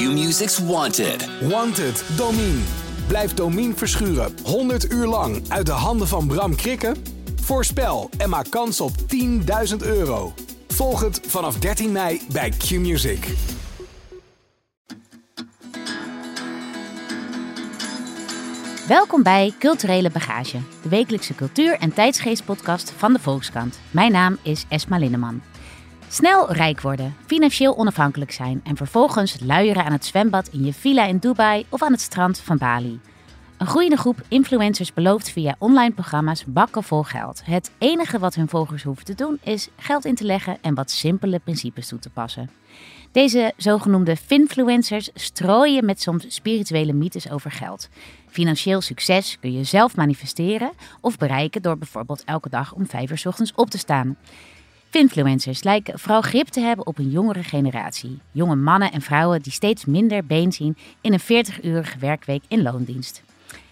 Q-Music's Wanted. Wanted, Domine. Blijf Domine verschuren 100 uur lang uit de handen van Bram Krikken? Voorspel en maak kans op 10.000 euro. Volg het vanaf 13 mei bij Q-Music. Welkom bij Culturele Bagage, de wekelijkse cultuur- en tijdsgeestpodcast van de Volkskrant. Mijn naam is Esma Linneman. Snel rijk worden, financieel onafhankelijk zijn en vervolgens luieren aan het zwembad in je villa in Dubai of aan het strand van Bali. Een groeiende groep influencers belooft via online programma's bakken vol geld. Het enige wat hun volgers hoeven te doen is geld in te leggen en wat simpele principes toe te passen. Deze zogenoemde finfluencers strooien met soms spirituele mythes over geld. Financieel succes kun je zelf manifesteren of bereiken door bijvoorbeeld elke dag om vijf uur ochtends op te staan. Finfluencers lijken vooral grip te hebben op een jongere generatie. Jonge mannen en vrouwen die steeds minder been zien in een 40-urige werkweek in loondienst.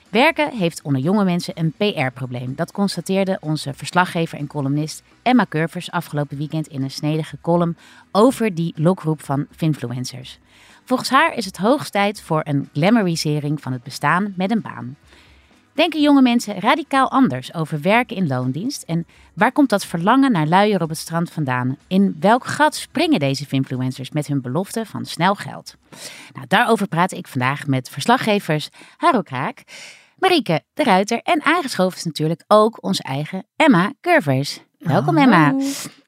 Werken heeft onder jonge mensen een PR-probleem. Dat constateerde onze verslaggever en columnist Emma Curvers afgelopen weekend in een snedige column over die lokroep van finfluencers. Volgens haar is het hoogst tijd voor een glamorisering van het bestaan met een baan. Denken jonge mensen radicaal anders over werken in loondienst? En waar komt dat verlangen naar luier op het strand vandaan? In welk gat springen deze influencers met hun belofte van snel geld? Nou, daarover praat ik vandaag met verslaggevers Haro Kraak, Marieke de Ruiter en aangeschoven is natuurlijk ook onze eigen Emma Curvers. Welkom Emma.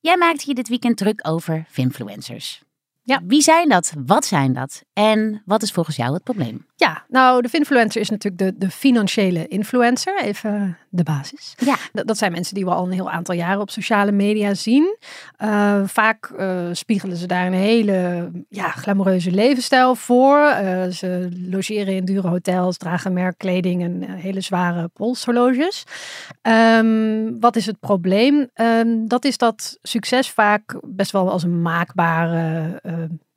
Jij maakt hier dit weekend druk over finfluencers. Ja. Wie zijn dat? Wat zijn dat? En wat is volgens jou het probleem? Ja, nou, de finfluencer is natuurlijk de, de financiële influencer. Even de basis. Ja. Dat, dat zijn mensen die we al een heel aantal jaren op sociale media zien. Uh, vaak uh, spiegelen ze daar een hele ja, glamoureuze levensstijl voor. Uh, ze logeren in dure hotels, dragen merkkleding en hele zware polshorloges. Um, wat is het probleem? Um, dat is dat succes vaak best wel als een maakbare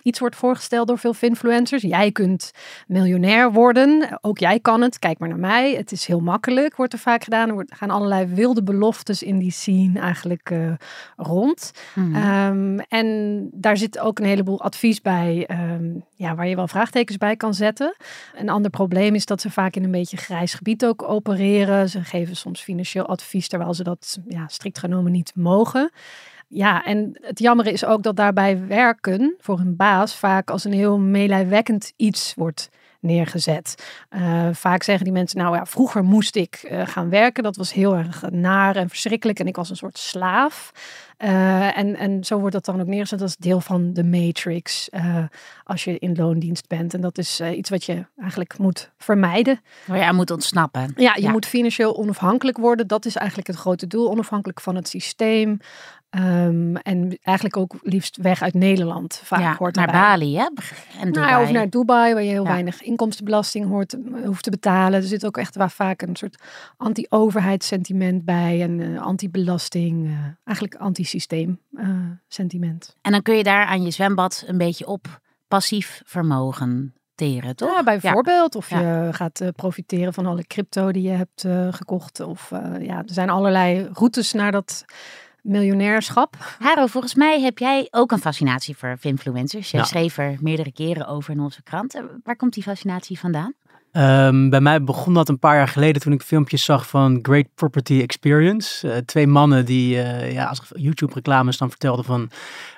iets wordt voorgesteld door veel influencers. Jij kunt miljonair worden. Ook jij kan het. Kijk maar naar mij. Het is heel makkelijk, wordt er vaak gedaan. Er gaan allerlei wilde beloftes in die scene eigenlijk uh, rond. Mhm. Um, en daar zit ook een heleboel advies bij, um, ja, waar je wel vraagtekens bij kan zetten. Een ander probleem is dat ze vaak in een beetje grijs gebied ook opereren. Ze geven soms financieel advies, terwijl ze dat ja, strikt genomen niet mogen. Ja, en het jammer is ook dat daarbij werken voor een baas vaak als een heel meelijwekkend iets wordt neergezet. Uh, vaak zeggen die mensen, nou ja, vroeger moest ik uh, gaan werken. Dat was heel erg naar en verschrikkelijk en ik was een soort slaaf. Uh, en, en zo wordt dat dan ook neergezet als deel van de matrix als je in loondienst bent. En dat is iets wat je eigenlijk moet vermijden. Waar je aan moet ontsnappen. Ja, je moet financieel onafhankelijk worden. Dat is eigenlijk het grote doel. Onafhankelijk van het systeem. Um, en eigenlijk ook liefst weg uit Nederland. Vaak ja, hoort naar erbij. Bali, hè? En Dubai. Nou, of naar Dubai, waar je heel Ja. weinig inkomstenbelasting hoort, hoeft te betalen. Er zit ook echt waar vaak een soort anti-overheidssentiment bij. En uh, anti-belasting, uh, eigenlijk anti-systeem uh, sentiment. En dan kun je daar aan je zwembad een beetje op passief vermogen teren, toch? Ja, bijvoorbeeld. Of Ja. je gaat uh, profiteren van alle crypto die je hebt uh, gekocht. Of uh, ja, er zijn allerlei routes naar dat miljonairschap. Haro, volgens mij heb jij ook een fascinatie voor influencers. Je Ja. schreef er meerdere keren over in onze krant. Eh, Waar komt die fascinatie vandaan? Ehm, bij mij begon dat een paar jaar geleden toen ik filmpjes zag van Great Property Experience. Eh, twee mannen die eh, ja, als YouTube-reclames dan vertelden van...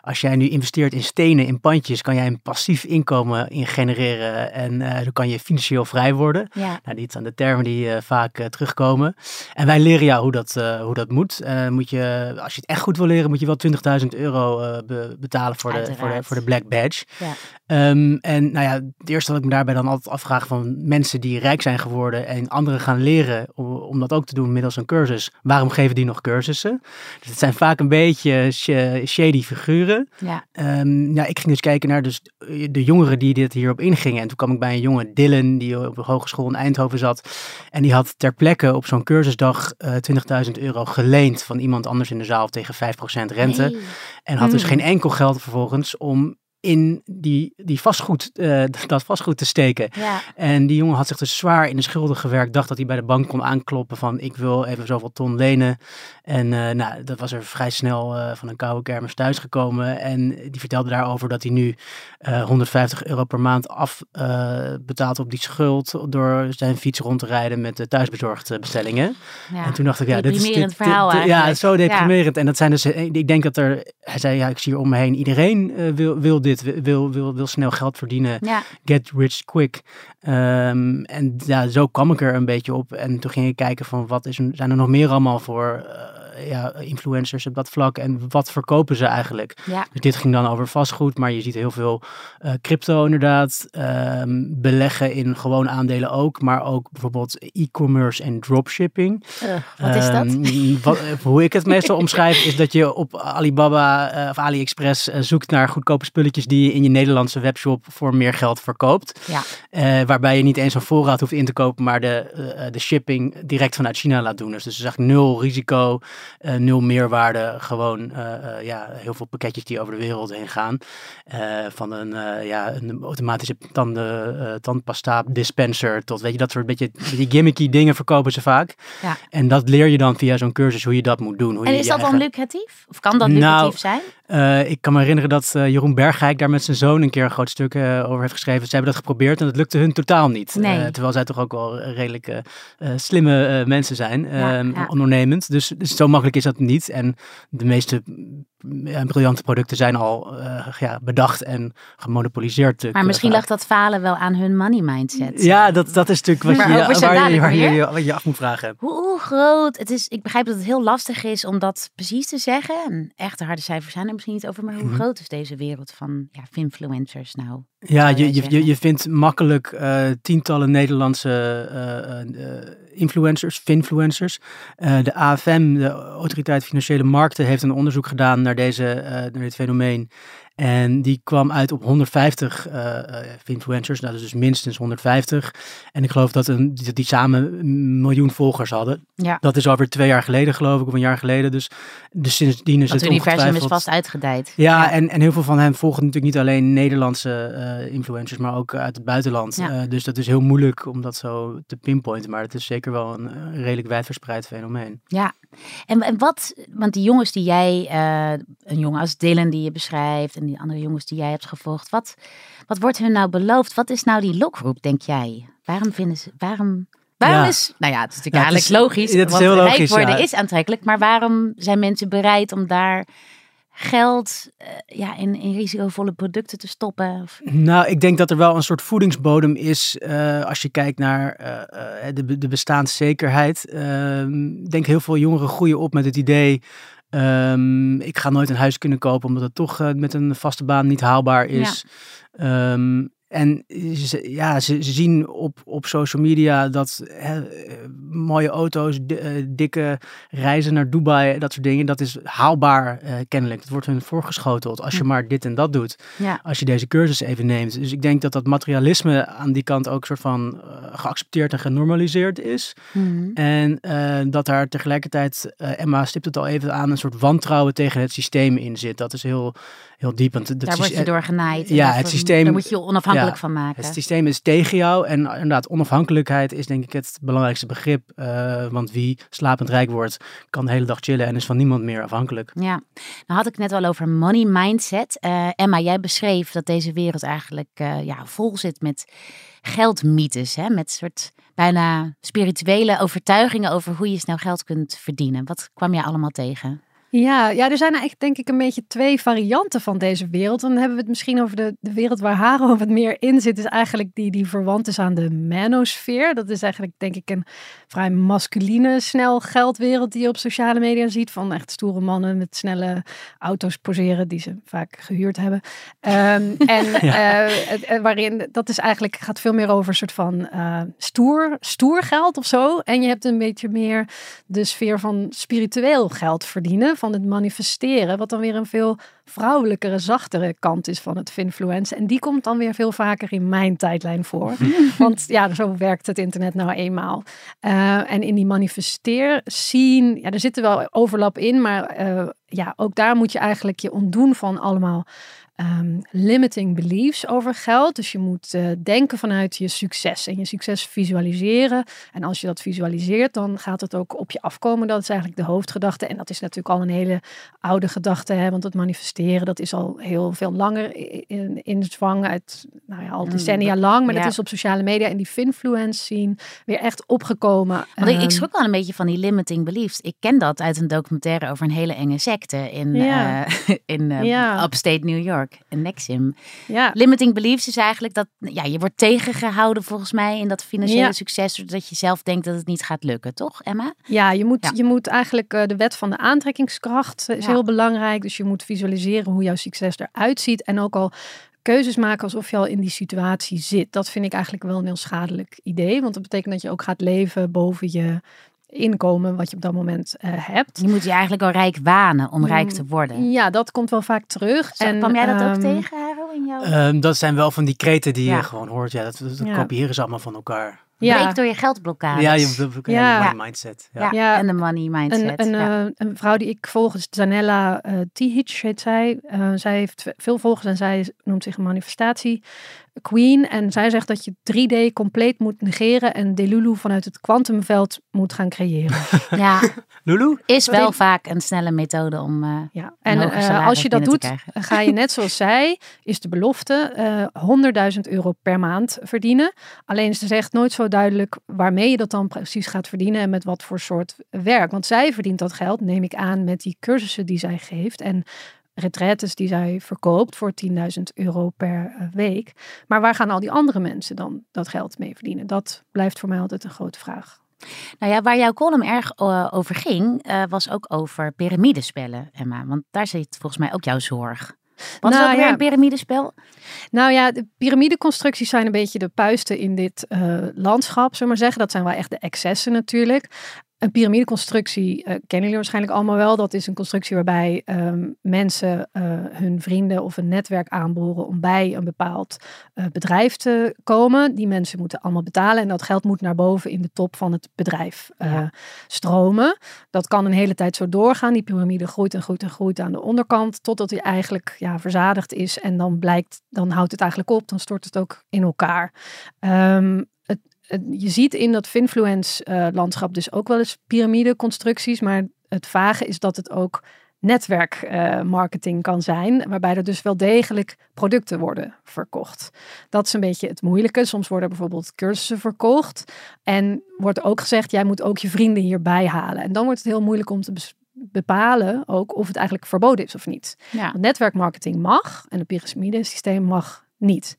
als jij nu investeert in stenen, in pandjes, kan jij een passief inkomen in genereren. En eh, dan kan je financieel vrij worden. Ja. Nou, dit zijn de termen die vaak terugkomen. En wij leren jou hoe dat, hoe dat moet. Moet je, als je het echt goed wil leren, moet je wel 20.000 euro be- betalen voor de, voor, de, voor de Black Badge. Ja. Ehm, en nou ja, het eerste wat ik me daarbij dan altijd afvraag van mensen die rijk zijn geworden en anderen gaan leren om, om dat ook te doen middels een cursus. Waarom geven die nog cursussen? Dus het zijn vaak een beetje sh- shady figuren. Ja. Ja, ik ging dus kijken naar dus de jongeren die dit hierop ingingen. En toen kwam ik bij een jongen, Dylan, die op de hogeschool in Eindhoven zat. En die had ter plekke op zo'n cursusdag eh 20.000 euro geleend van iemand anders in de zaal tegen 5% rente. Nee. En had dus Hmm. geen enkel geld vervolgens om in die, die vastgoed, uh, dat vastgoed te steken. Ja. En die jongen had zich dus zwaar in de schulden gewerkt. Dacht dat hij bij de bank kon aankloppen van ik wil even zoveel ton lenen. En uh, nou, dat was er vrij snel uh, van een koude kermis thuisgekomen. En die vertelde daarover dat hij nu 150 euro per maand afbetaalt op die schuld. Door zijn fiets rond te rijden met de thuisbezorgde bestellingen. Ja. En toen dacht ik, ja, dit is dit, verhaal dit, Ja, zo deprimerend. En dat zijn dus, ik denk dat er, hij zei, ja, ik zie hier om me heen, iedereen wil, wil dit, wil, wil, wil snel geld verdienen. Ja. Get rich quick. Um, en ja, zo kwam ik er een beetje op. En toen ging ik kijken van wat is, zijn er nog meer allemaal voor uh, ja, influencers op dat vlak. En wat verkopen ze eigenlijk? Ja. Dus dit ging dan over vastgoed. Maar je ziet heel veel uh, crypto inderdaad. Um, beleggen in gewoon aandelen ook. Maar ook bijvoorbeeld e-commerce en dropshipping. Uh, wat is dat? Um, wat, hoe ik het meestal omschrijf is dat je op Alibaba uh, of AliExpress zoekt naar goedkope spulletjes die je in je Nederlandse webshop voor meer geld verkoopt. Ja. Waarbij je niet eens een voorraad hoeft in te kopen, maar de, de shipping direct vanuit China laat doen. Dus, dus eigenlijk nul risico, uh, nul meerwaarde. Gewoon ja, heel veel pakketjes die over de wereld heen gaan. van een, ja, een automatische tanden, tandpasta dispenser tot weet je, dat soort beetje, beetje gimmicky dingen verkopen ze vaak. Ja. En dat leer je dan via zo'n cursus hoe je dat moet doen. Hoe en je is je dat eigen... dan lucratief? Of kan dat lucratief nou, zijn? Uh, ik kan me herinneren dat uh, Jeroen Bergijk daar met zijn zoon een keer een groot stuk uh, over heeft geschreven. Ze hebben dat geprobeerd en dat lukte hun totaal niet. Nee. terwijl zij toch ook wel redelijk slimme mensen zijn, ja, ja. ondernemend. Dus, dus, zo makkelijk is dat niet. En de meeste briljante producten zijn al ja, bedacht en gemonopoliseerd. maar misschien lag dat falen wel aan hun money mindset. Ja, dat, dat is natuurlijk wat je, waar, waar, je, waar je, je af moet vragen. Hoe, hoe groot? Het is, ik begrijp dat het heel lastig is om dat precies te zeggen. En echte harde cijfers zijn er misschien niet over. Maar hoe Mhm. groot is deze wereld van ja, influencers nou? Ja, je, je, je, je vindt makkelijk uh, tientallen Nederlandse uh, uh, influencers, finfluencers. de AFM, de Autoriteit Financiële Markten, heeft een onderzoek gedaan naar, deze, naar dit fenomeen. En die kwam uit op 150 uh, influencers, dat is dus minstens 150. En ik geloof dat een, die, die samen een miljoen volgers hadden. Ja. Dat is alweer twee jaar geleden, geloof ik, of een jaar geleden. Dus, dus sindsdien is Dat het universum is vast uitgedijd. Ja, Ja. En, en heel veel van hen volgen natuurlijk niet alleen Nederlandse uh, influencers, maar ook uit het buitenland. Ja. Uh, dus dat is heel moeilijk om dat zo te pinpointen. Maar het is zeker wel een redelijk wijdverspreid fenomeen. Ja, en, en wat, want die jongens die jij, een jongen als Dylan die je beschrijft en die andere jongens die jij hebt gevolgd, wat, wat wordt hun nou beloofd? Wat is nou die lokroep, denk jij? Waarom vinden ze, waarom, waarom Ja. is, nou ja, het is natuurlijk Ja, eigenlijk is- logisch, het is want heel rijk logisch, worden ja. is aantrekkelijk, maar waarom zijn mensen bereid om daar geld uh, ja, in, in risicovolle producten te stoppen? Of, Nou, ik denk dat er wel een soort voedingsbodem is uh, als je kijkt naar uh, de, de bestaanszekerheid. Ehm, Ik denk heel veel jongeren groeien op met het idee. Um, ik ga nooit een huis kunnen kopen omdat het toch uh, met een vaste baan niet haalbaar is. Ja. Um, en ze, ja, ze, zien op, op social media dat hè, mooie auto's, uh, dikke reizen naar Dubai, dat soort dingen, dat is haalbaar kennelijk. Het wordt hun voorgeschoteld als je Hm. maar dit en dat doet. Ja. Als je deze cursus even neemt. Dus ik denk dat dat materialisme aan die kant ook soort van geaccepteerd en genormaliseerd is. mm, En dat daar tegelijkertijd, Emma stipt het al even aan, een soort wantrouwen tegen het systeem in zit. Dat is heel, heel diep. Want daar word je door genaaid. en Ja, het systeem- Daar moet je je onafhankelijk ja, van maken. Het systeem is tegen jou en inderdaad onafhankelijkheid is denk ik het belangrijkste begrip. Uh, want wie slapend rijk wordt, kan de hele dag chillen en is van niemand meer afhankelijk. Ja, nou had ik net al over money mindset. Uh, Emma, jij beschreef dat deze wereld eigenlijk uh, ja, vol zit met geldmythes. Hè? Met soort bijna spirituele overtuigingen over hoe je snel geld kunt verdienen. Wat kwam jij allemaal tegen? Ja, ja, er zijn eigenlijk denk ik een beetje twee varianten van deze wereld. Dan hebben we het misschien over de, de wereld waar Haro wat meer in zit. Is eigenlijk die, die verwant is aan de manosfeer. Dat is eigenlijk denk ik een vrij masculine, snel geldwereld die je op sociale media ziet. Van echt stoere mannen met snelle auto's poseren die ze vaak gehuurd hebben. Um, en ja. uh, waarin, dat is eigenlijk, gaat veel meer over een soort van uh, stoer, stoer geld of zo. En je hebt een beetje meer de sfeer van spiritueel geld verdienen van het manifesteren, wat dan weer een veel vrouwelijkere, zachtere kant is van het finfluence. En die komt dan weer veel vaker in mijn tijdlijn voor. Want ja, zo werkt het internet nou eenmaal. Uh, en in die manifesteer scene, ja, er zit er wel overlap in, maar uh, ja, ook daar moet je eigenlijk je ontdoen van allemaal ehm, limiting beliefs over geld. Dus je moet eh, denken vanuit je succes en je succes visualiseren. En als je dat visualiseert, dan gaat het ook op je afkomen. Dat is eigenlijk de hoofdgedachte. En dat is natuurlijk al een hele oude gedachte, hè, want het manifesteren, dat is al heel veel langer in, in zwang uit, nou ja, al Mm, decennia lang. Maar ja. dat is op sociale media en die finfluence zien weer echt opgekomen. Want ik, ik Ehm, schrok wel een beetje van die limiting beliefs. Ik ken dat uit een documentaire over een hele enge secte in, Ja. eh, in eh, upstate New York, in Nexim. ja, Limiting beliefs is eigenlijk dat ja, je wordt tegengehouden volgens mij in dat financiële Ja. succes, doordat je zelf denkt dat het niet gaat lukken, toch Emma? Ja, je moet, Ja. je moet eigenlijk eh, de wet van de aantrekkingskracht eh, is Ja. heel belangrijk. Dus je moet visualiseren hoe jouw succes eruit ziet. En ook al keuzes maken alsof je al in die situatie zit. Dat vind ik eigenlijk wel een heel schadelijk idee. Want dat betekent dat je ook gaat leven boven je inkomen wat je op dat moment eh, hebt. Je moet je eigenlijk al rijk wanen om rijk Mm, te worden. Ja, dat komt wel vaak terug. Zo, en, kwam jij dat ook ehm, tegen, Haro, in jouw... Ehm, dat zijn wel van die kreten die Ja. je gewoon hoort. Ja, dat, dat Ja. kopiëren ze allemaal van elkaar. Ja, Breek door je geldblokkades. Ja, je, Ja. money mindset. Ja. Ja, Ja. en de money mindset. Een, een, ja. eh, een vrouw die ik volg is Zanella eh Tihic, heet zij. Eh, zij heeft veel volgers en zij noemt zich een manifestatie queen. En zij zegt dat je 3D compleet moet negeren en Delulu vanuit het kwantumveld moet gaan creëren. ja, Lulu? is wel vaak een snelle methode om eh, Ja. En eh, als je dat doet, ga je net zoals zij, is de belofte eh 100.000 euro per maand verdienen. Alleen ze zegt nooit zo duidelijk waarmee je dat dan precies gaat verdienen en met wat voor soort werk. Want zij verdient dat geld, neem ik aan, met die cursussen die zij geeft en retraites die zij verkoopt voor 10.000 euro per eh, week. Maar waar gaan al die andere mensen dan dat geld mee verdienen? Dat blijft voor mij altijd een grote vraag. Nou ja, waar jouw column erg eh, over ging, eh, was ook over piramidespellen, Emma. Want daar zit volgens mij ook jouw zorg. Wat is Nou, ook weer ja. een piramidespel? Nou ja, de piramideconstructies zijn een beetje de puisten in dit landschap, zullen we maar zeggen. Dat zijn wel echt de excessen natuurlijk. Een piramideconstructie eh, kennen jullie waarschijnlijk allemaal wel. Dat is een constructie waarbij ehm, mensen eh, hun vrienden of een netwerk aanboren om bij een bepaald eh, bedrijf te komen. Die mensen moeten allemaal betalen en dat geld moet naar boven in de top van het bedrijf Ja. stromen. Dat kan een hele tijd zo doorgaan. Die piramide groeit en groeit en groeit aan de onderkant totdat hij eigenlijk ja, verzadigd is en dan blijkt, dan houdt het eigenlijk op, dan stort het ook in elkaar. Ehm, je ziet in dat Finfluence eh, landschap dus ook wel eens piramideconstructies, maar het vage is dat het ook netwerkmarketing kan zijn, waarbij er dus wel degelijk producten worden verkocht. Dat is een beetje het moeilijke. Soms worden bijvoorbeeld cursussen verkocht en wordt ook gezegd, jij moet ook je vrienden hierbij halen. En dan wordt het heel moeilijk om te bepalen ook of het eigenlijk verboden is of niet. Ja. Netwerkmarketing mag en een piramidesysteem mag niet.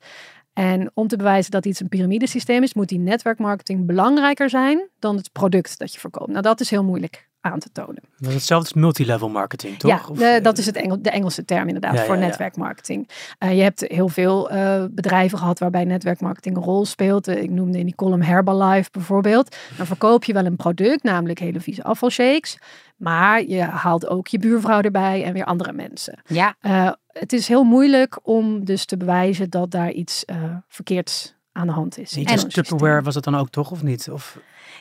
En om te bewijzen dat iets een piramidesysteem is, moet die netwerkmarketing belangrijker zijn dan het product dat je verkoopt. Nou, dat is heel moeilijk aan te tonen. Dat is hetzelfde als multilevel marketing, toch? Ja, Of, de- eh, dat is het Engel, de Engelse term inderdaad Ja, voor ja, ja. netwerkmarketing. Eh, je hebt heel veel eh, bedrijven gehad waarbij netwerkmarketing een rol speelt. Eh, ik noemde in die column Herbalife bijvoorbeeld. Dan verkoop je wel een product, namelijk hele vieze afvalshakes. Maar je haalt ook je buurvrouw erbij en weer andere mensen. Ja, Eh, het is heel moeilijk om dus te bewijzen dat daar iets eh, verkeerds aan de hand is. Niet als. Tupperware was dat dan ook toch, of niet? Of,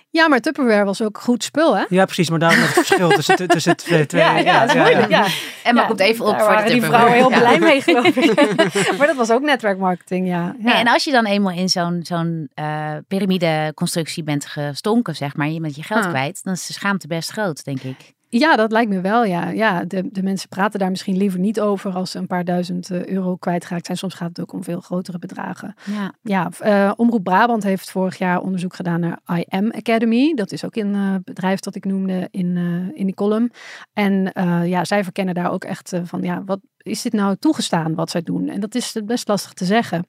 Ja, maar Tupperware was ook goed spul, hè? ja, precies, maar daarom het verschil tussen, tussen het twee. twee Ja, ja, dat is moeilijk. Ja. Emma Ja, komt even op daar voor de die vrouwen heel Ja. blij mee, geloof ik. maar dat was ook netwerkmarketing, ja. ja. Nee, en als je dan eenmaal in zo'n zo'n eh piramideconstructie bent gestonken, zeg maar, je bent je geld Ah. kwijt, dan is de schaamte best groot, denk ik. Ja, dat lijkt me wel, ja. ja de, de mensen praten daar misschien liever niet over als ze een paar duizend eh, euro kwijtgeraakt zijn. Soms gaat het ook om veel grotere bedragen. Ja. Ja, eh, Omroep Brabant heeft vorig jaar onderzoek gedaan naar IM Academy. Dat is ook een eh, bedrijf dat ik noemde in, in die column. En ja, zij verkennen daar ook echt van, ja, wat is dit nou toegestaan wat zij doen? En dat is best lastig te zeggen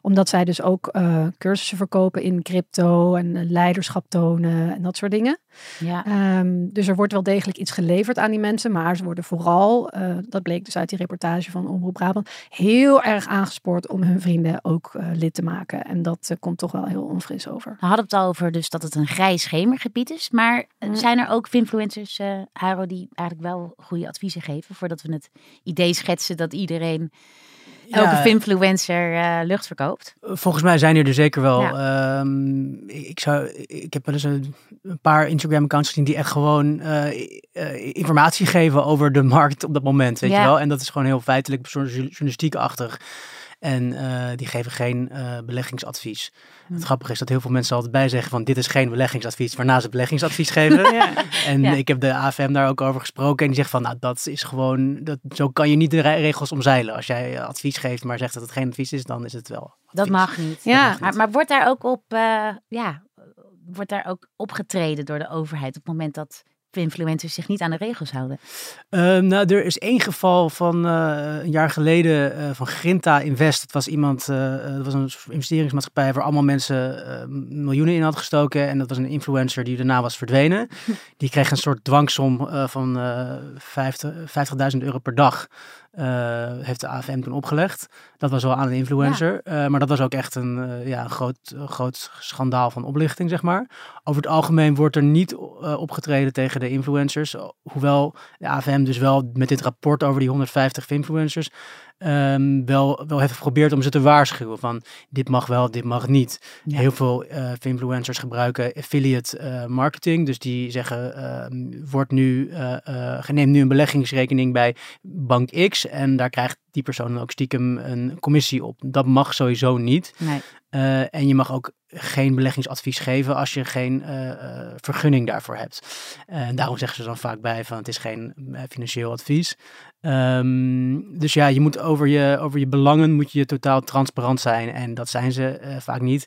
omdat zij dus ook eh, cursussen verkopen in crypto en eh, leiderschap tonen en dat soort dingen. Ja. Ehm, dus er wordt wel degelijk iets geleverd aan die mensen, maar ze worden vooral, eh, dat bleek dus uit die reportage van Omroep Brabant, heel erg aangespoord om hun vrienden ook lid te maken. En dat komt toch wel heel onfris over. We hadden het al over dus dat het een grijs schemergebied is. Maar Mm. zijn er ook influencers, Haro, die eigenlijk wel goede adviezen geven voordat we het idee schetsen dat iedereen elke finfluencer uh, lucht verkoopt. Volgens mij zijn er er zeker wel. Ehm, ik, zou, ik heb wel eens een, paar Instagram-accounts gezien die echt gewoon informatie geven over de markt op dat moment, weet je wel. En dat is gewoon heel feitelijk, journalistiek-achtig. En uh, die geven geen uh, beleggingsadvies. Hm. Het grappige is dat heel veel mensen altijd bij zeggen van dit is geen beleggingsadvies, waarna ze beleggingsadvies geven. ja. En ja. ik heb de AFM daar ook over gesproken en die zegt van nou dat is gewoon, dat, zo kan je niet de regels omzeilen. Als jij advies geeft maar zegt dat het geen advies is, dan is het wel advies. Dat mag niet. Ja. Maar, maar, wordt daar ook op, uh, ja, wordt daar ook opgetreden door de overheid op het moment dat influencers zich niet aan de regels houden? Uh, nou, er is één geval van uh, een jaar geleden uh, van Grinta Invest. Het was iemand, dat was een investeringsmaatschappij waar allemaal mensen miljoenen in had gestoken. En dat was een influencer die daarna was verdwenen. Die kreeg een soort dwangsom van 50.000 50 euro per dag. Uh, heeft de AFM toen opgelegd. Dat was wel aan een influencer. Ja. Uh, maar dat was ook echt een, uh, ja, groot, groot schandaal van oplichting, zeg maar. Over het algemeen wordt er niet opgetreden tegen de influencers. Hoewel de AFM dus wel met dit rapport over die 150 influencers um, wel, wel heeft geprobeerd om ze te waarschuwen van dit mag wel, dit mag niet. Heel veel uh, influencers gebruiken affiliate uh, marketing, dus die zeggen uh, wordt nu, uh, neem nu een beleggingsrekening bij bank X en daar krijgt die persoon dan ook stiekem een commissie op. Dat mag sowieso niet. Nee. en je mag ook geen beleggingsadvies geven als je geen uh, vergunning daarvoor hebt. En daarom zeggen ze dan vaak bij van het is geen financieel advies. Um, dus ja, je moet over je, over je belangen moet je totaal transparant zijn. En dat zijn ze uh, vaak niet.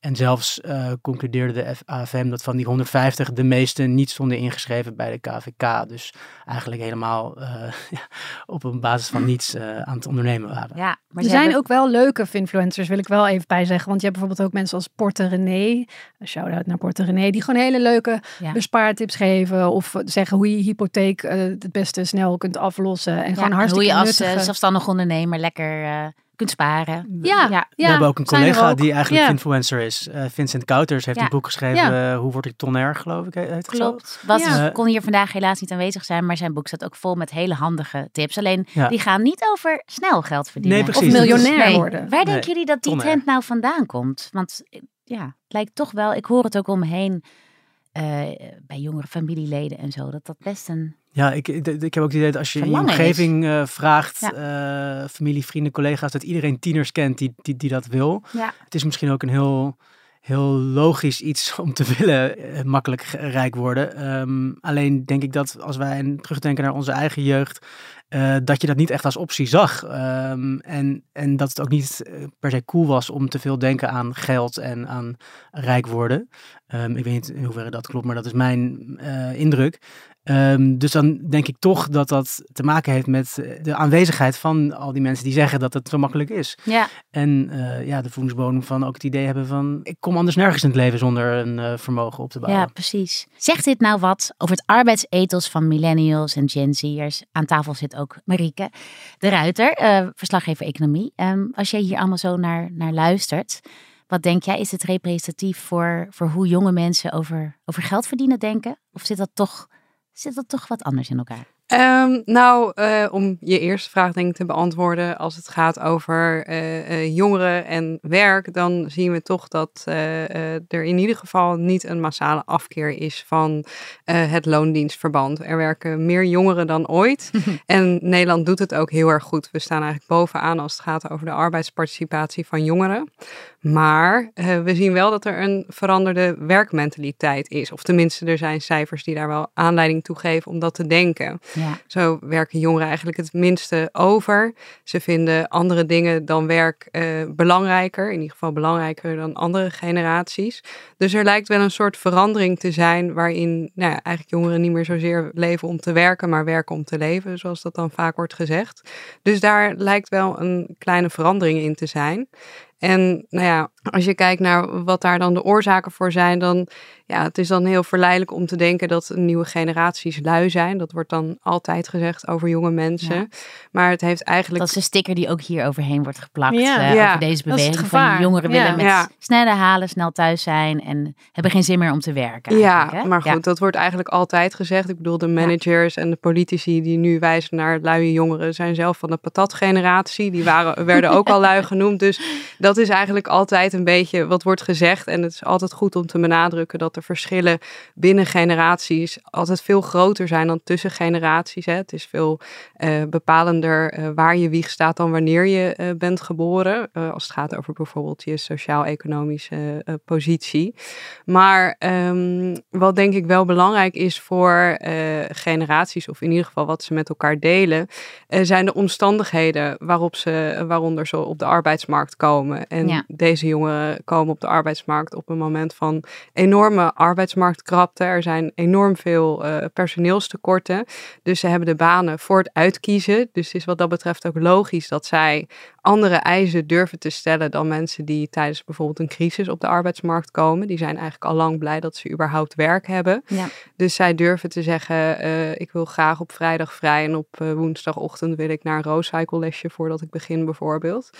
En zelfs uh, concludeerde de AFM dat van die 150 de meeste niet stonden ingeschreven bij de KVK. Dus eigenlijk helemaal uh, ja, op een basis van niets aan het ondernemen waren. Ja, maar er zijn hebben... ook wel leuke influencers, wil ik wel even bij zeggen. Want je hebt bijvoorbeeld ook mensen als Porte René. Een shout-out naar Porte René. Die gewoon hele leuke ja. bespaartips geven. Of zeggen hoe je hypotheek het beste snel kunt aflossen en ja, gewoon hartstikke Hoe je als nuttige... zelfstandig ondernemer lekker uh, kunt sparen. Ja, ja. We hebben ook een collega die eigenlijk influencer is. Uh, Vincent Kouters heeft een boek geschreven. Uh, Hoe word ik tonair, geloof ik. Heet Klopt. Was, kon hier vandaag helaas niet aanwezig zijn. Maar zijn boek staat ook vol met hele handige tips. Alleen die gaan niet over snel geld verdienen. Nee, of miljonair nee. worden. Waar denken jullie dat die trend nou vandaan komt? Want ja, het lijkt toch wel... Ik hoor het ook om me heen bij jongere familieleden en zo. Dat dat best een ja, ik, ik, heb ook het idee dat als je in je omgeving uh, vraagt, ja. uh, familie, vrienden, collega's, dat iedereen tieners kent die, die, die dat wil. Ja. Het is misschien ook een heel, heel logisch iets om te willen uh, makkelijk rijk worden. Um, alleen denk ik dat als wij terugdenken naar onze eigen jeugd, dat je dat niet echt als optie zag. Um, en, en dat het ook niet per se cool was om te veel denken aan geld en aan rijk worden. Um, ik weet niet in hoeverre dat klopt, maar dat is mijn indruk. Um, dus dan denk ik toch dat dat te maken heeft met eh, de aanwezigheid van al die mensen die zeggen dat het zo makkelijk is. Ja. En uh, ja, de voedingsbodem van ook het idee hebben van ik kom anders nergens in het leven zonder een uh, vermogen op te bouwen. Ja, precies. Zegt dit nou wat over het arbeidsethos van millennials en Gen Z'ers? Aan tafel zit ook Marieke de Ruiter, uh, verslaggever economie. Um, als jij hier allemaal zo naar, naar luistert, wat denk jij, is het representatief voor, voor hoe jonge mensen over, over geld verdienen denken? Of zit dat toch zit dat toch wat anders in elkaar? Um, nou, uh, om je eerste vraag denk ik te beantwoorden, als het gaat over uh, uh, jongeren en werk, dan zien we toch dat er in ieder geval niet een massale afkeer is van het loondienstverband. Er werken meer jongeren dan ooit en Nederland doet het ook heel erg goed. We staan eigenlijk bovenaan als het gaat over de arbeidsparticipatie van jongeren. Maar we zien wel dat er een veranderde werkmentaliteit is. Of tenminste, er zijn cijfers die daar wel aanleiding toe geven om dat te denken. Ja. Zo werken jongeren eigenlijk het minste over. Ze vinden andere dingen dan werk uh, belangrijker, in ieder geval belangrijker dan andere generaties. Dus er lijkt wel een soort verandering te zijn waarin nou ja, eigenlijk jongeren niet meer zozeer leven om te werken, maar werken om te leven, zoals dat dan vaak wordt gezegd. Dus daar lijkt wel een kleine verandering in te zijn. En nou ja, als je kijkt naar wat daar dan de oorzaken voor zijn, dan ja, het is dan heel verleidelijk om te denken dat nieuwe generaties lui zijn. Dat wordt dan altijd gezegd over jonge mensen. Maar het heeft eigenlijk. Dat is een sticker die ook hier overheen wordt geplakt. Ja. eh, Ja, over deze dat is het beweging gevaar. van jongeren Ja. willen met Ja. snelle halen, snel thuis zijn en hebben geen zin meer om te werken. Ja, eigenlijk, hè? maar goed, dat wordt eigenlijk altijd gezegd. Ik bedoel, de managers en de politici die nu wijzen naar luie jongeren zijn zelf van de patatgeneratie. Die waren, werden ook al lui genoemd. Dus dat is eigenlijk altijd een beetje wat wordt gezegd. En het is altijd goed om te benadrukken dat de verschillen binnen generaties altijd veel groter zijn dan tussen generaties. Hè. Het is veel eh, bepalender eh, waar je wieg staat dan wanneer je eh, bent geboren. Als het gaat over bijvoorbeeld je sociaal-economische positie. Maar ehm, wat denk ik wel belangrijk is voor generaties, of in ieder geval wat ze met elkaar delen, zijn de omstandigheden waarop ze, waaronder ze op de arbeidsmarkt komen. En Ja. deze komen op de arbeidsmarkt op een moment van enorme arbeidsmarktkrapte. Er zijn enorm veel eh, personeelstekorten. Dus ze hebben de banen voor het uitkiezen. Dus het is wat dat betreft ook logisch dat zij andere eisen durven te stellen dan mensen die tijdens bijvoorbeeld een crisis op de arbeidsmarkt komen. Die zijn eigenlijk al lang blij dat ze überhaupt werk hebben. Ja. Dus zij durven te zeggen, eh, ik wil graag op vrijdag vrij en op eh, woensdagochtend wil ik naar een roadcycle lesje voordat ik begin bijvoorbeeld.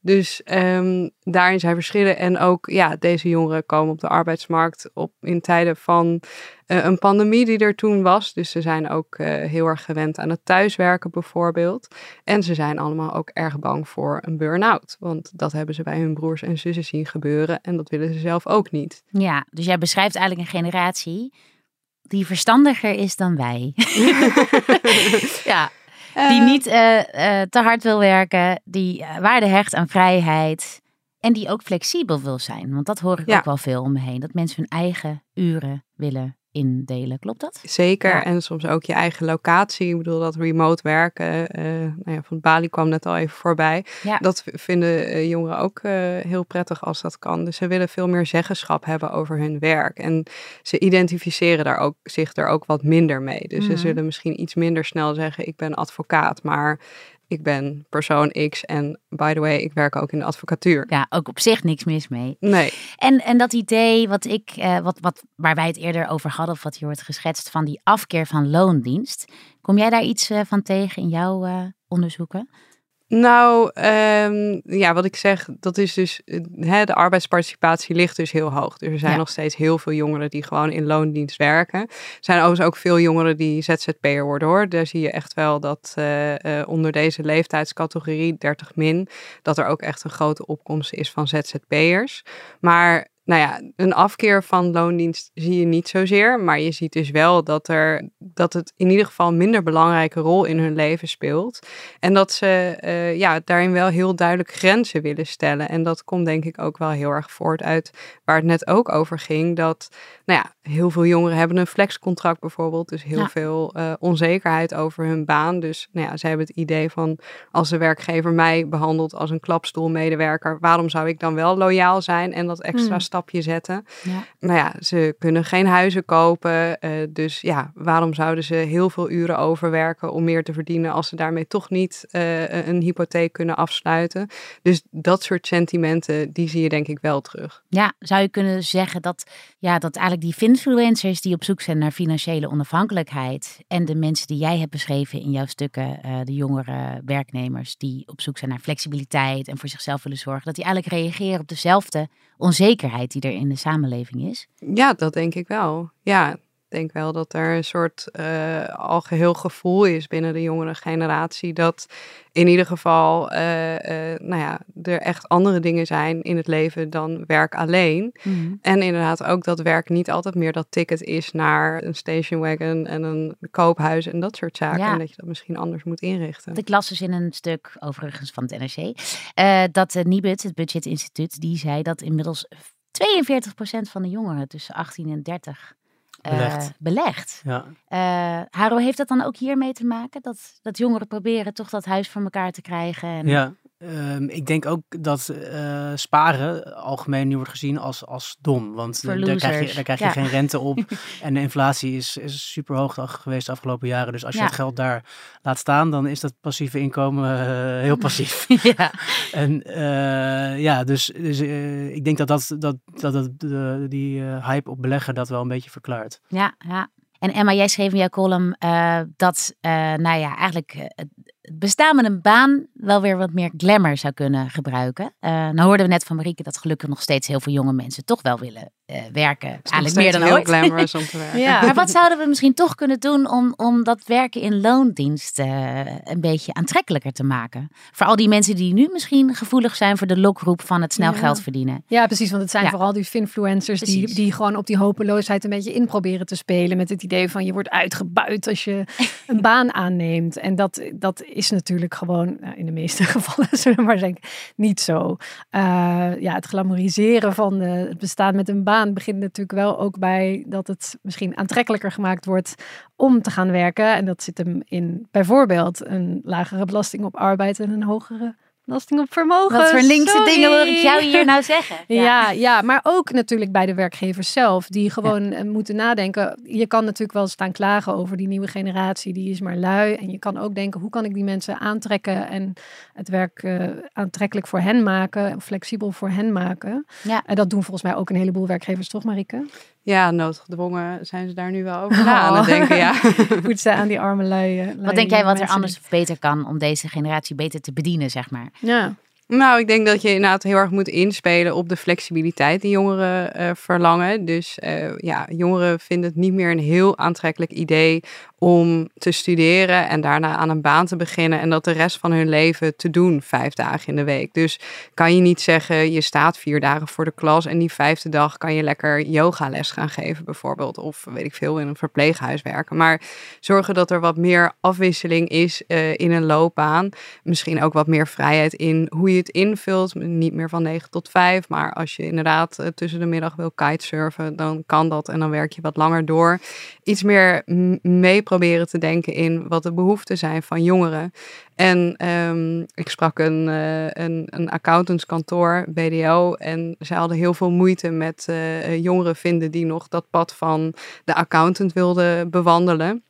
Dus ehm, daarin zijn verschillen. En ook, ja, deze jongeren komen op de arbeidsmarkt op, in tijden van eh, een pandemie die er toen was. Dus ze zijn ook eh, heel erg gewend aan het thuiswerken bijvoorbeeld. En ze zijn allemaal ook erg bang voor een burn-out. Want dat hebben ze bij hun broers en zussen zien gebeuren. En dat willen ze zelf ook niet. Ja, dus jij beschrijft eigenlijk een generatie die verstandiger is dan wij. ja, die niet eh, eh, te hard wil werken, die waarde hecht aan vrijheid en die ook flexibel wil zijn. Want dat hoor ik Ja. ook wel veel om me heen, dat mensen hun eigen uren willen indelen. Klopt dat? Zeker. Ja. En soms ook je eigen locatie. Ik bedoel, dat remote werken. eh nou ja, van Bali kwam net al even voorbij. Ja. Dat vinden eh, jongeren ook eh, heel prettig als dat kan. Dus ze willen veel meer zeggenschap hebben over hun werk. En ze identificeren daar ook, zich daar ook wat minder mee. Dus ze zullen misschien iets minder snel zeggen: Ik ben advocaat, maar ik ben persoon X. En by the way, ik werk ook in de advocatuur. Ja, ook op zich niks mis mee. Nee, En, en dat idee wat ik, eh, wat, wat, waar wij het eerder over hadden, of wat hier wordt geschetst, van die afkeer van loondienst. Kom jij daar iets eh, van tegen in jouw eh, onderzoeken? Nou, ehm, ja, wat ik zeg, dat is dus, eh, hè, de arbeidsparticipatie ligt dus heel hoog. Dus er zijn Ja. nog steeds heel veel jongeren die gewoon in loondienst werken. Er zijn overigens ook veel jongeren die ZZP'er worden hoor. Daar zie je echt wel dat eh, eh, onder deze leeftijdscategorie 30 min, dat er ook echt een grote opkomst is van ZZP'ers. Maar nou ja, een afkeer van loondienst zie je niet zozeer. Maar je ziet dus wel dat, er, dat het in ieder geval een minder belangrijke rol in hun leven speelt. En dat ze eh, ja, daarin wel heel duidelijk grenzen willen stellen. En dat komt denk ik ook wel heel erg voort uit waar het net ook over ging. Dat nou ja, heel veel jongeren hebben een flexcontract bijvoorbeeld. Dus heel Ja. veel eh, onzekerheid over hun baan. Dus nou ja, ze hebben het idee van als de werkgever mij behandelt als een klapstoelmedewerker. Waarom zou ik dan wel loyaal zijn en dat extra Hmm. Stapje zetten? Ja. nou ja, ze kunnen geen huizen kopen. eh, dus ja, waarom zouden ze heel veel uren overwerken om meer te verdienen als ze daarmee toch niet eh, een hypotheek kunnen afsluiten? Dus dat soort sentimenten, die zie je denk ik wel terug. Ja, zou je kunnen zeggen dat, ja, dat eigenlijk die finfluencers die op zoek zijn naar financiële onafhankelijkheid en de mensen die jij hebt beschreven in jouw stukken, eh, de jongere werknemers die op zoek zijn naar flexibiliteit en voor zichzelf willen zorgen, dat die eigenlijk reageren op dezelfde onzekerheid die er in de samenleving is? Ja, dat denk ik wel. Ja, ik denk wel dat er een soort eh algeheel gevoel is binnen de jongere generatie. Dat in ieder geval, eh, eh, nou ja, er echt andere dingen zijn in het leven dan werk alleen. En inderdaad ook dat werk niet altijd meer dat ticket is naar een stationwagon en een koophuis en dat soort zaken. Ja. En dat je dat misschien anders moet inrichten. Ik las dus in een stuk, overigens van het NRC, dat uh, Nibud, het Budgetinstituut, die zei dat inmiddels 42% van de jongeren tussen 18 en 30 eh, Belegt. belegt. Ja. Eh, Haro, heeft dat dan ook hiermee te maken? Dat, dat jongeren proberen toch dat huis voor elkaar te krijgen? En... Ja, Ehm, ik denk ook dat eh, sparen algemeen nu wordt gezien als, als dom. Want daar krijg je, daar krijg je Ja. geen rente op. en de inflatie is, is super hoog geweest de afgelopen jaren. Dus als je het geld daar laat staan, dan is dat passieve inkomen eh, heel passief. ja. en eh, ja, dus, dus ik denk dat, dat, dat, dat, dat de- die hype op beleggen dat wel een beetje verklaart. Ja, ja. En Emma, jij schreef in jouw column dat, nou ja, eigenlijk bestaan met een baan wel weer wat meer glamour zou kunnen gebruiken. Eh nou hoorden we net van Marieke dat gelukkig nog steeds heel veel jonge mensen toch wel willen eh, werken. Het is nog Eigenlijk meer dan heel ooit. glamorous om te werken. Ja. Maar wat zouden we misschien toch kunnen doen om, om dat werken in loondienst eh, een beetje aantrekkelijker te maken? Voor al die mensen die nu misschien gevoelig zijn voor de lokroep van het snel Ja. geld verdienen. Ja, precies. Want het zijn Ja. vooral die finfluencers die, die gewoon op die hopeloosheid een beetje in proberen te spelen. Met het idee van je wordt uitgebuit als je een baan aanneemt. En dat, dat is natuurlijk gewoon nou, in de meeste gevallen, zullen we maar zeggen, niet zo. Eh, ja, het glamouriseren van eh, het bestaan met een baan begint natuurlijk wel ook bij dat het misschien aantrekkelijker gemaakt wordt om te gaan werken. En dat zit hem in bijvoorbeeld een lagere belasting op arbeid en een hogere belasting op vermogen. Wat voor linkse Sorry. dingen wil ik jou hier nou zeggen? Ja. Ja, maar ook natuurlijk bij de werkgevers zelf, die gewoon eh, moeten nadenken. Je kan natuurlijk wel staan klagen over die nieuwe generatie, die is maar lui. En je kan ook denken, hoe kan ik die mensen aantrekken en het werk eh, aantrekkelijk voor hen maken, flexibel voor hen maken. Ja. En dat doen volgens mij ook een heleboel werkgevers, toch Marike? Ja, noodgedwongen zijn ze daar nu wel over na aan het Oh. denken. Ja. Goed ze aan die arme lui. eh, Wat denk jij wat er mensen anders of beter kan om deze generatie beter te bedienen, zeg maar? Ja. Nou, ik denk dat je inderdaad heel erg moet inspelen op de flexibiliteit die jongeren eh, verlangen. Dus eh, ja, jongeren vinden het niet meer een heel aantrekkelijk idee om te studeren en daarna aan een baan te beginnen en dat de rest van hun leven te doen, vijf dagen in de week. Dus kan je niet zeggen, je staat vier dagen voor de klas en die vijfde dag kan je lekker yogales gaan geven bijvoorbeeld. Of weet ik veel, in een verpleeghuis werken. Maar zorgen dat er wat meer afwisseling is eh, in een loopbaan. Misschien ook wat meer vrijheid in hoe je invult. Niet meer van 9 tot 5. Maar als je inderdaad eh, tussen de middag wil kitesurfen, dan kan dat. En dan werk je wat langer door. Iets meer mee proberen te denken in wat de behoeften zijn van jongeren. En ehm, ik sprak een, eh, een, een accountantskantoor, BDO. En zij hadden heel veel moeite met eh, jongeren vinden die nog dat pad van de accountant wilden bewandelen.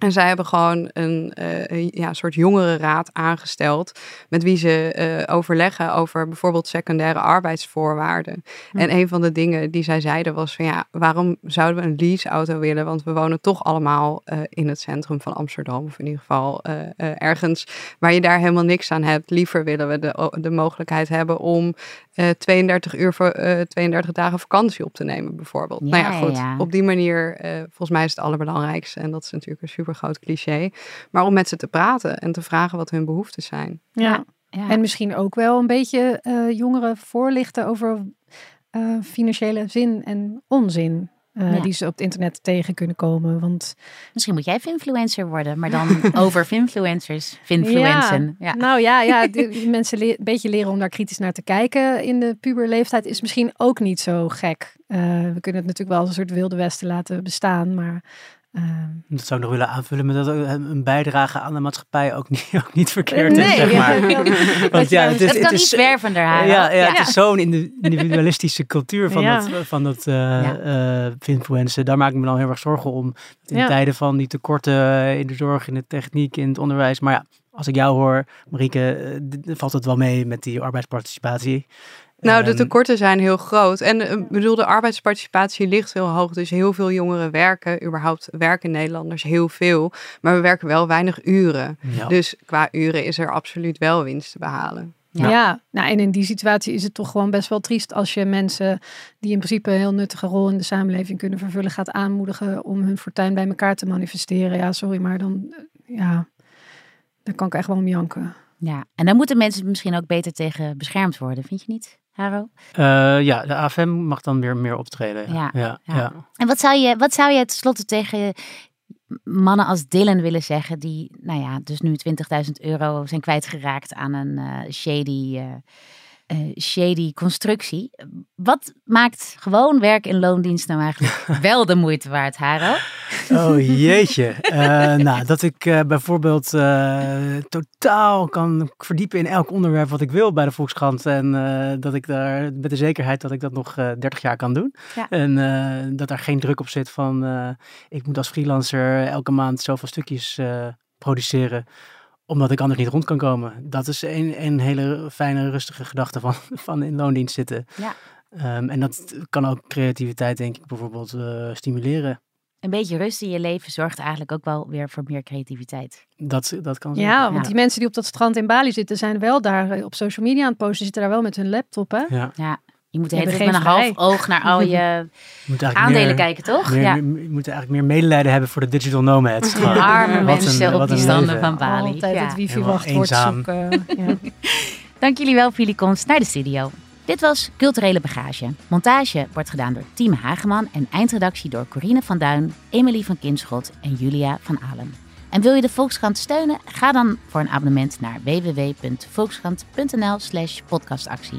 En zij hebben gewoon een, eh, een ja, soort jongerenraad aangesteld. Met wie ze eh, overleggen over bijvoorbeeld secundaire arbeidsvoorwaarden. En een van de dingen die zij zeiden was van ja, waarom zouden we een leaseauto willen? Want we wonen toch allemaal eh, in het centrum van Amsterdam. Of in ieder geval ergens waar je daar helemaal niks aan hebt. Liever willen we de, de mogelijkheid hebben om eh, 32 uur voor eh, 32 dagen vakantie op te nemen, bijvoorbeeld. nou Ja, goed. ja. Op die manier, volgens mij is het allerbelangrijkste. En dat is natuurlijk een super groot cliché. Maar om met ze te praten en te vragen wat hun behoeften zijn. ja. Ja. En misschien ook wel een beetje eh, jongeren voorlichten over eh, financiële zin en onzin. eh, Ja. Die ze op het internet tegen kunnen komen. Want Misschien moet jij influencer worden, maar dan over influencers, finfluencen. Ja. nou ja, ja die mensen le- een beetje leren om daar kritisch naar te kijken in de puberleeftijd is misschien ook niet zo gek. Eh, we kunnen het natuurlijk wel als een soort wilde westen laten bestaan, maar Dat zou ik nog willen aanvullen met dat ook een bijdrage aan de maatschappij ook niet, ook niet verkeerd is, nee, zeg maar. dat- dat Want ja, het is, Het kan is, iets wervender haar. ja, ja, Ja. het is zo'n indi- individualistische cultuur van dat, van dat eh Ja. eh, influencen. Daar maak ik me dan heel erg zorgen om. In tijden van die tekorten eh, in de zorg, in de techniek, in het onderwijs. Maar ja, als ik jou hoor, Marieke, eh, valt het wel mee met die arbeidsparticipatie. Nou, de Ehm, tekorten zijn heel groot. En eh, ik bedoel, de arbeidsparticipatie ligt heel hoog. Dus heel veel jongeren werken. Überhaupt werken Nederlanders heel veel. Maar we werken wel weinig uren. ja. Dus qua uren is er absoluut wel winst te behalen. Ja. Ja. nou en in die situatie is het toch gewoon best wel triest als je mensen die in principe een heel nuttige rol in de samenleving kunnen vervullen, gaat aanmoedigen om hun fortuin bij elkaar te manifesteren. Ja, sorry, maar dan, eh, ja, daar kan ik echt wel om janken. Ja, en dan moeten mensen misschien ook beter tegen beschermd worden, vind je niet, Haro? Eh, ja, de AFM mag dan weer meer optreden. Ja, ja, ja. ja. En wat zou je, wat zou je tenslotte tegen mannen als Dylan willen zeggen, die, nou ja, dus nu 20.000 euro zijn kwijtgeraakt aan een eh, shady eh, eh, shady constructie. Wat maakt gewoon werk in loondienst nou eigenlijk wel de moeite waard, Haro? Oh jeetje. Eh, nou, dat ik eh, bijvoorbeeld totaal kan verdiepen in elk onderwerp wat ik wil bij de Volkskrant. En dat ik daar met de zekerheid dat ik dat nog eh 30 jaar kan doen. Ja. En dat daar geen druk op zit van ik moet als freelancer elke maand zoveel stukjes produceren omdat ik anders niet rond kan komen. Dat is een, een hele fijne, rustige gedachte van, van in loondienst zitten. Ja. Ehm, en dat kan ook creativiteit, denk ik, bijvoorbeeld eh, stimuleren. Een beetje rust in je leven zorgt eigenlijk ook wel weer voor meer creativiteit. Dat, dat kan Ja, zeker. want die mensen die op dat strand in Bali zitten, zijn wel daar eh, op social media aan het posten, zitten daar wel met hun laptop, hè? Ja, Ja, je moet tijd met een geen half oog naar al je aandelen meer, kijken, toch? Meer, ja. je moet eigenlijk meer medelijden hebben voor de digital nomads. Die arme Wat mensen een- op wat die standen leven. van Bali. Altijd Ja. het wifi Helemaal wachtwoord eenzaam. zoeken. Ja. Dank jullie wel voor jullie komst naar de studio. Dit was Culturele Bagage. Montage wordt gedaan door Team Hageman en eindredactie door Corine van Duin, Emily van Kinschot en Julia van Alen. En wil je de Volkskrant steunen? Ga dan voor een abonnement naar www.volkskrant.nl slash podcastactie.